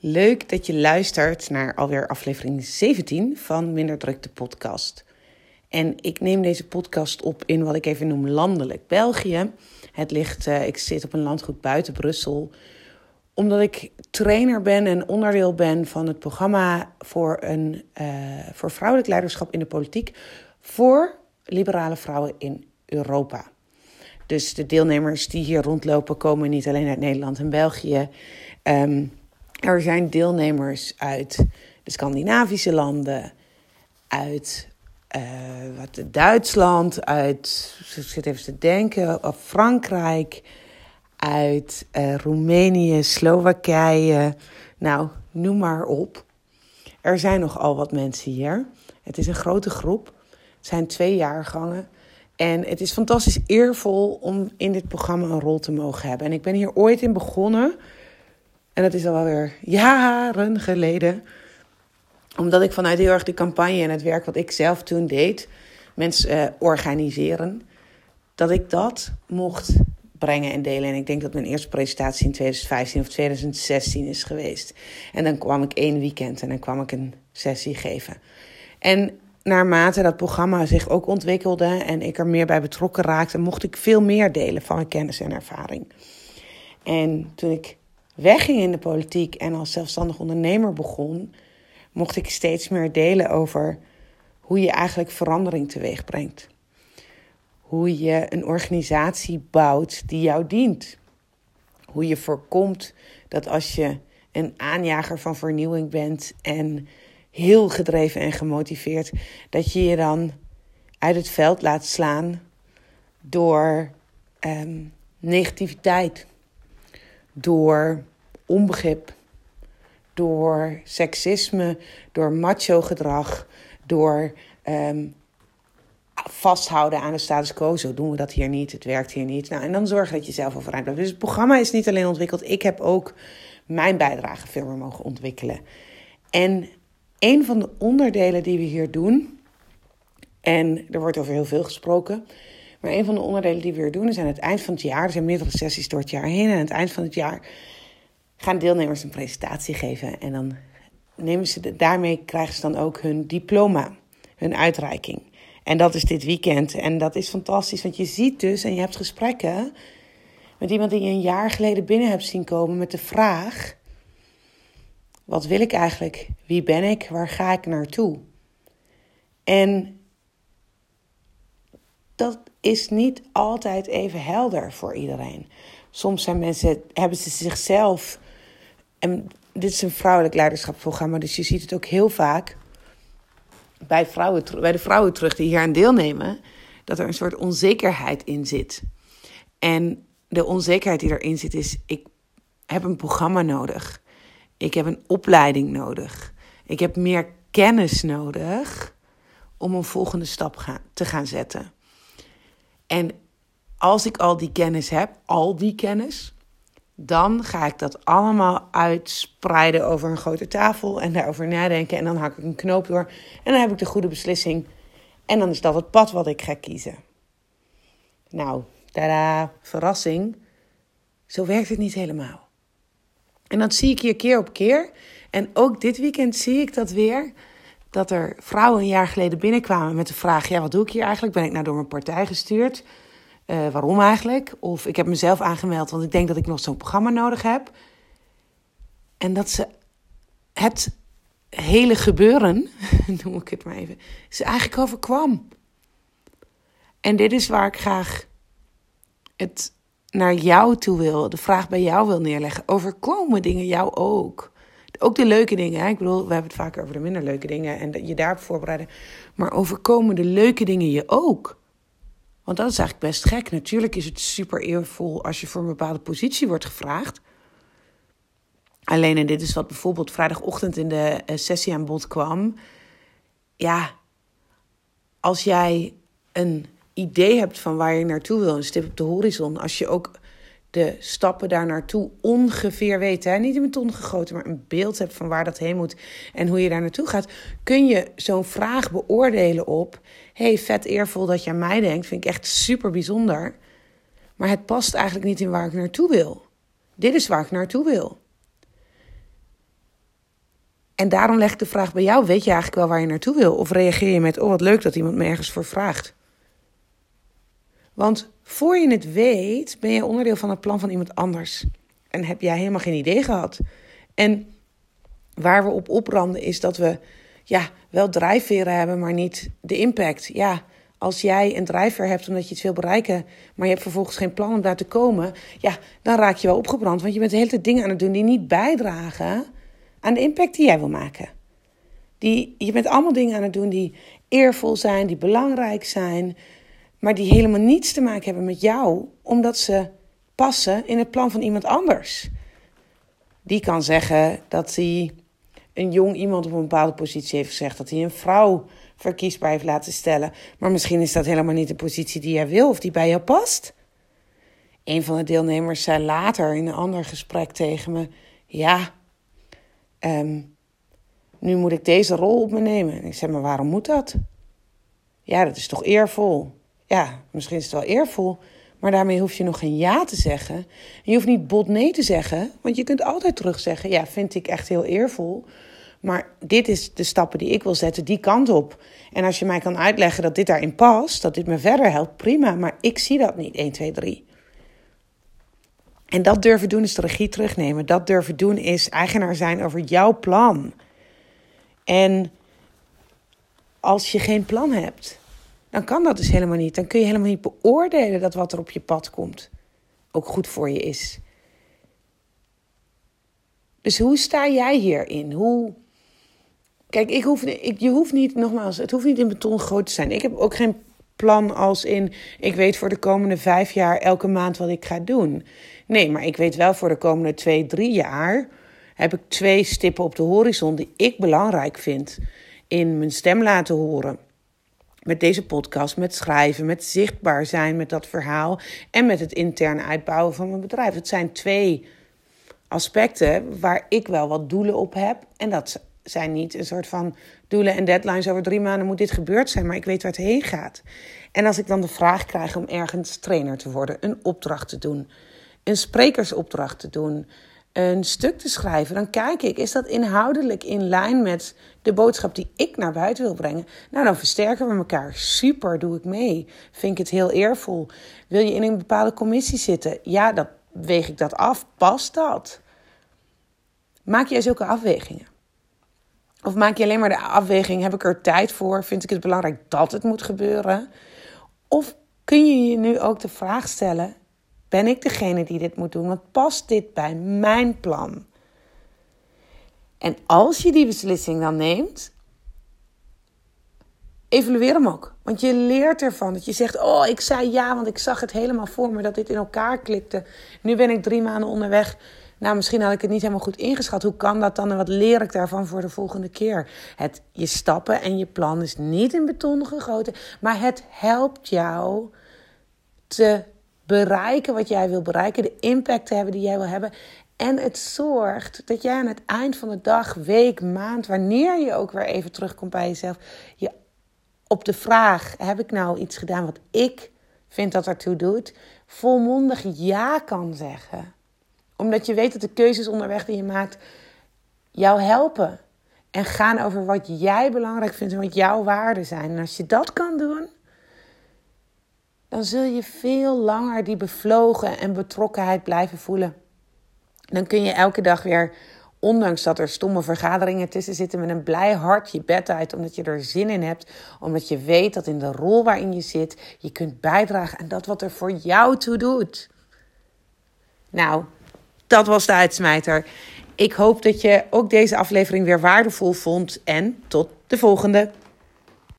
Leuk dat je luistert naar alweer aflevering 17 van Minder Druk de podcast. En ik neem deze podcast op in wat ik even noem landelijk België. Het ligt, uh, ik zit op een landgoed buiten Brussel. Omdat ik trainer ben en onderdeel ben van het programma voor, een, uh, voor vrouwelijk leiderschap in de politiek. Voor liberale vrouwen in Europa. Dus de deelnemers die hier rondlopen komen niet alleen uit Nederland en België. Um, er zijn deelnemers uit de Scandinavische landen, uit uh, wat, Duitsland, uit, ik zit even te denken, of Frankrijk, uit uh, Roemenië, Slowakije. Nou, noem maar op. Er zijn nogal wat mensen hier. Het is een grote groep. Het zijn twee jaargangen. En het is fantastisch eervol om in dit programma een rol te mogen hebben. En ik ben hier ooit in begonnen en dat is al alweer jaren geleden. Omdat ik vanuit heel erg de campagne en het werk wat ik zelf toen deed, mensen uh, organiseren, dat ik dat mocht brengen en delen. En ik denk dat mijn eerste presentatie in 2015 of 2016 is geweest. En dan kwam ik één weekend en dan kwam ik een sessie geven. En naarmate dat programma zich ook ontwikkelde en ik er meer bij betrokken raakte, mocht ik veel meer delen van mijn kennis en ervaring. En toen ik wegging in de politiek en als zelfstandig ondernemer begon, mocht ik steeds meer delen over hoe je eigenlijk verandering teweeg brengt. Hoe je een organisatie bouwt die jou dient. Hoe je voorkomt dat als je een aanjager van vernieuwing bent en heel gedreven en gemotiveerd, dat je je dan uit het veld laat slaan door um, negativiteit, door onbegrip, door seksisme, door macho gedrag, door um, vasthouden aan de status quo. Zo doen we dat hier niet, het werkt hier niet. Nou, en dan zorgen dat je zelf overeind blijft. Dus het programma is niet alleen ontwikkeld, ik heb ook mijn bijdrage veel meer mogen ontwikkelen. En een van de onderdelen die we hier doen, en er wordt over heel veel gesproken, maar een van de onderdelen die we hier doen is aan het eind van het jaar, er zijn meerdere sessies door het jaar heen, en aan het eind van het jaar gaan deelnemers een presentatie geven. En dan nemen ze daarmee krijgen ze dan ook hun diploma, hun uitreiking. En dat is dit weekend. En dat is fantastisch, want je ziet dus en je hebt gesprekken met iemand die je een jaar geleden binnen hebt zien komen met de vraag: wat wil ik eigenlijk? Wie ben ik? Waar ga ik naartoe? En dat is niet altijd even helder voor iedereen. Soms zijn mensen, hebben ze zichzelf en dit is een vrouwelijk leiderschapsprogramma, dus je ziet het ook heel vaak bij, vrouwen, bij de vrouwen terug die hier aan deelnemen, dat er een soort onzekerheid in zit. En de onzekerheid die erin zit is, ik heb een programma nodig. Ik heb een opleiding nodig. Ik heb meer kennis nodig om een volgende stap te gaan zetten. En als ik al die kennis heb, al die kennis, dan ga ik dat allemaal uitspreiden over een grote tafel en daarover nadenken. En dan hak ik een knoop door en dan heb ik de goede beslissing. En dan is dat het pad wat ik ga kiezen. Nou, tada, verrassing. Zo werkt het niet helemaal. En dat zie ik hier keer op keer. En ook dit weekend zie ik dat weer. Dat er vrouwen een jaar geleden binnenkwamen met de vraag: ja, wat doe ik hier eigenlijk? Ben ik nou door mijn partij gestuurd? Uh, waarom eigenlijk? Of ik heb mezelf aangemeld, want ik denk dat ik nog zo'n programma nodig heb. En dat ze het hele gebeuren, noem ik het maar even, ze eigenlijk overkwam. En dit is waar ik graag het naar jou toe wil, de vraag bij jou wil neerleggen. Overkomen dingen jou ook? Ook de leuke dingen. Hè? Ik bedoel, we hebben het vaak over de minder leuke dingen en je daarop voorbereiden. Maar overkomen de leuke dingen je ook? Want dat is eigenlijk best gek. Natuurlijk is het super eervol als je voor een bepaalde positie wordt gevraagd. Alleen, en dit is wat bijvoorbeeld vrijdagochtend in de eh, sessie aan bod kwam. Ja, als jij een idee hebt van waar je naartoe wil, een stip op de horizon, als je ook de stappen daar naartoe ongeveer weet, hè? niet in beton gegoten, maar een beeld hebt van waar dat heen moet en hoe je daar naartoe gaat, kun je zo'n vraag beoordelen op hey, vet eervol dat je aan mij denkt, vind ik echt super bijzonder. Maar het past eigenlijk niet in waar ik naartoe wil. Dit is waar ik naartoe wil. En daarom leg ik de vraag bij jou: weet je eigenlijk wel waar je naartoe wil? Of reageer je met: oh, wat leuk dat iemand me ergens voor vraagt? Want voor je het weet, ben je onderdeel van het plan van iemand anders. En heb jij helemaal geen idee gehad. En waar we op opranden is dat we ja, wel drijfveren hebben, maar niet de impact. Ja, als jij een drijfveer hebt omdat je iets wil bereiken, maar je hebt vervolgens geen plan om daar te komen, ja, dan raak je wel opgebrand. Want je bent de hele tijd dingen aan het doen die niet bijdragen aan de impact die jij wil maken. Die, je bent allemaal dingen aan het doen die eervol zijn, die belangrijk zijn, maar die helemaal niets te maken hebben met jou, omdat ze passen in het plan van iemand anders. Die kan zeggen dat hij een jong iemand op een bepaalde positie heeft gezegd, dat hij een vrouw verkiesbaar heeft laten stellen. Maar misschien is dat helemaal niet de positie die jij wil of die bij jou past. Een van de deelnemers zei later in een ander gesprek tegen me: Ja, um, nu moet ik deze rol op me nemen. En ik zei: Maar waarom moet dat? Ja, dat is toch eervol? Ja, misschien is het wel eervol. Maar daarmee hoef je nog geen ja te zeggen. En je hoeft niet bot nee te zeggen. Want je kunt altijd terug zeggen: Ja, vind ik echt heel eervol. Maar dit is de stappen die ik wil zetten, die kant op. En als je mij kan uitleggen dat dit daarin past, dat dit me verder helpt, prima. Maar ik zie dat niet, 1, 2, 3. En dat durven doen is de regie terugnemen. Dat durven doen is eigenaar zijn over jouw plan. En als je geen plan hebt, dan kan dat dus helemaal niet. Dan kun je helemaal niet beoordelen dat wat er op je pad komt ook goed voor je is. Dus hoe sta jij hierin? Hoe Kijk, ik hoef, ik, je hoeft niet, nogmaals, het hoeft niet in beton groot te zijn. Ik heb ook geen plan als in, ik weet voor de komende vijf jaar elke maand wat ik ga doen. Nee, maar ik weet wel voor de komende twee, drie jaar heb ik twee stippen op de horizon die ik belangrijk vind in mijn stem laten horen. Met deze podcast, met schrijven, met zichtbaar zijn met dat verhaal en met het interne uitbouwen van mijn bedrijf. Het zijn twee aspecten waar ik wel wat doelen op heb. En dat zijn niet een soort van doelen en deadlines. Over drie maanden moet dit gebeurd zijn, maar ik weet waar het heen gaat. En als ik dan de vraag krijg om ergens trainer te worden, een opdracht te doen, een sprekersopdracht te doen, een stuk te schrijven, dan kijk ik, is dat inhoudelijk in lijn met de boodschap die ik naar buiten wil brengen? Nou, dan versterken we elkaar. Super, doe ik mee. Vind ik het heel eervol. Wil je in een bepaalde commissie zitten? Ja, dat weeg ik dat af. Past dat? Maak jij zulke afwegingen? Of maak je alleen maar de afweging: heb ik er tijd voor? Vind ik het belangrijk dat het moet gebeuren? Of kun je je nu ook de vraag stellen: ben ik degene die dit moet doen? Want past dit bij mijn plan? En als je die beslissing dan neemt, evalueer hem ook. Want je leert ervan. Dat je zegt: Oh, ik zei ja, want ik zag het helemaal voor me dat dit in elkaar klikte. Nu ben ik drie maanden onderweg nou, misschien had ik het niet helemaal goed ingeschat. Hoe kan dat dan en wat leer ik daarvan voor de volgende keer? Het, je stappen en je plan is niet in beton gegoten, maar het helpt jou te bereiken wat jij wil bereiken, de impact te hebben die jij wil hebben. En het zorgt dat jij aan het eind van de dag, week, maand, wanneer je ook weer even terugkomt bij jezelf, je op de vraag: heb ik nou iets gedaan wat ik vind dat ertoe doet, volmondig ja kan zeggen omdat je weet dat de keuzes onderweg die je maakt jou helpen. En gaan over wat jij belangrijk vindt en wat jouw waarden zijn. En als je dat kan doen, dan zul je veel langer die bevlogen en betrokkenheid blijven voelen. Dan kun je elke dag weer, ondanks dat er stomme vergaderingen tussen zitten, met een blij hart je bed uit, omdat je er zin in hebt. Omdat je weet dat in de rol waarin je zit, je kunt bijdragen aan dat wat er voor jou toe doet. Nou, dat was de uitsmijter. Ik hoop dat je ook deze aflevering weer waardevol vond en tot de volgende.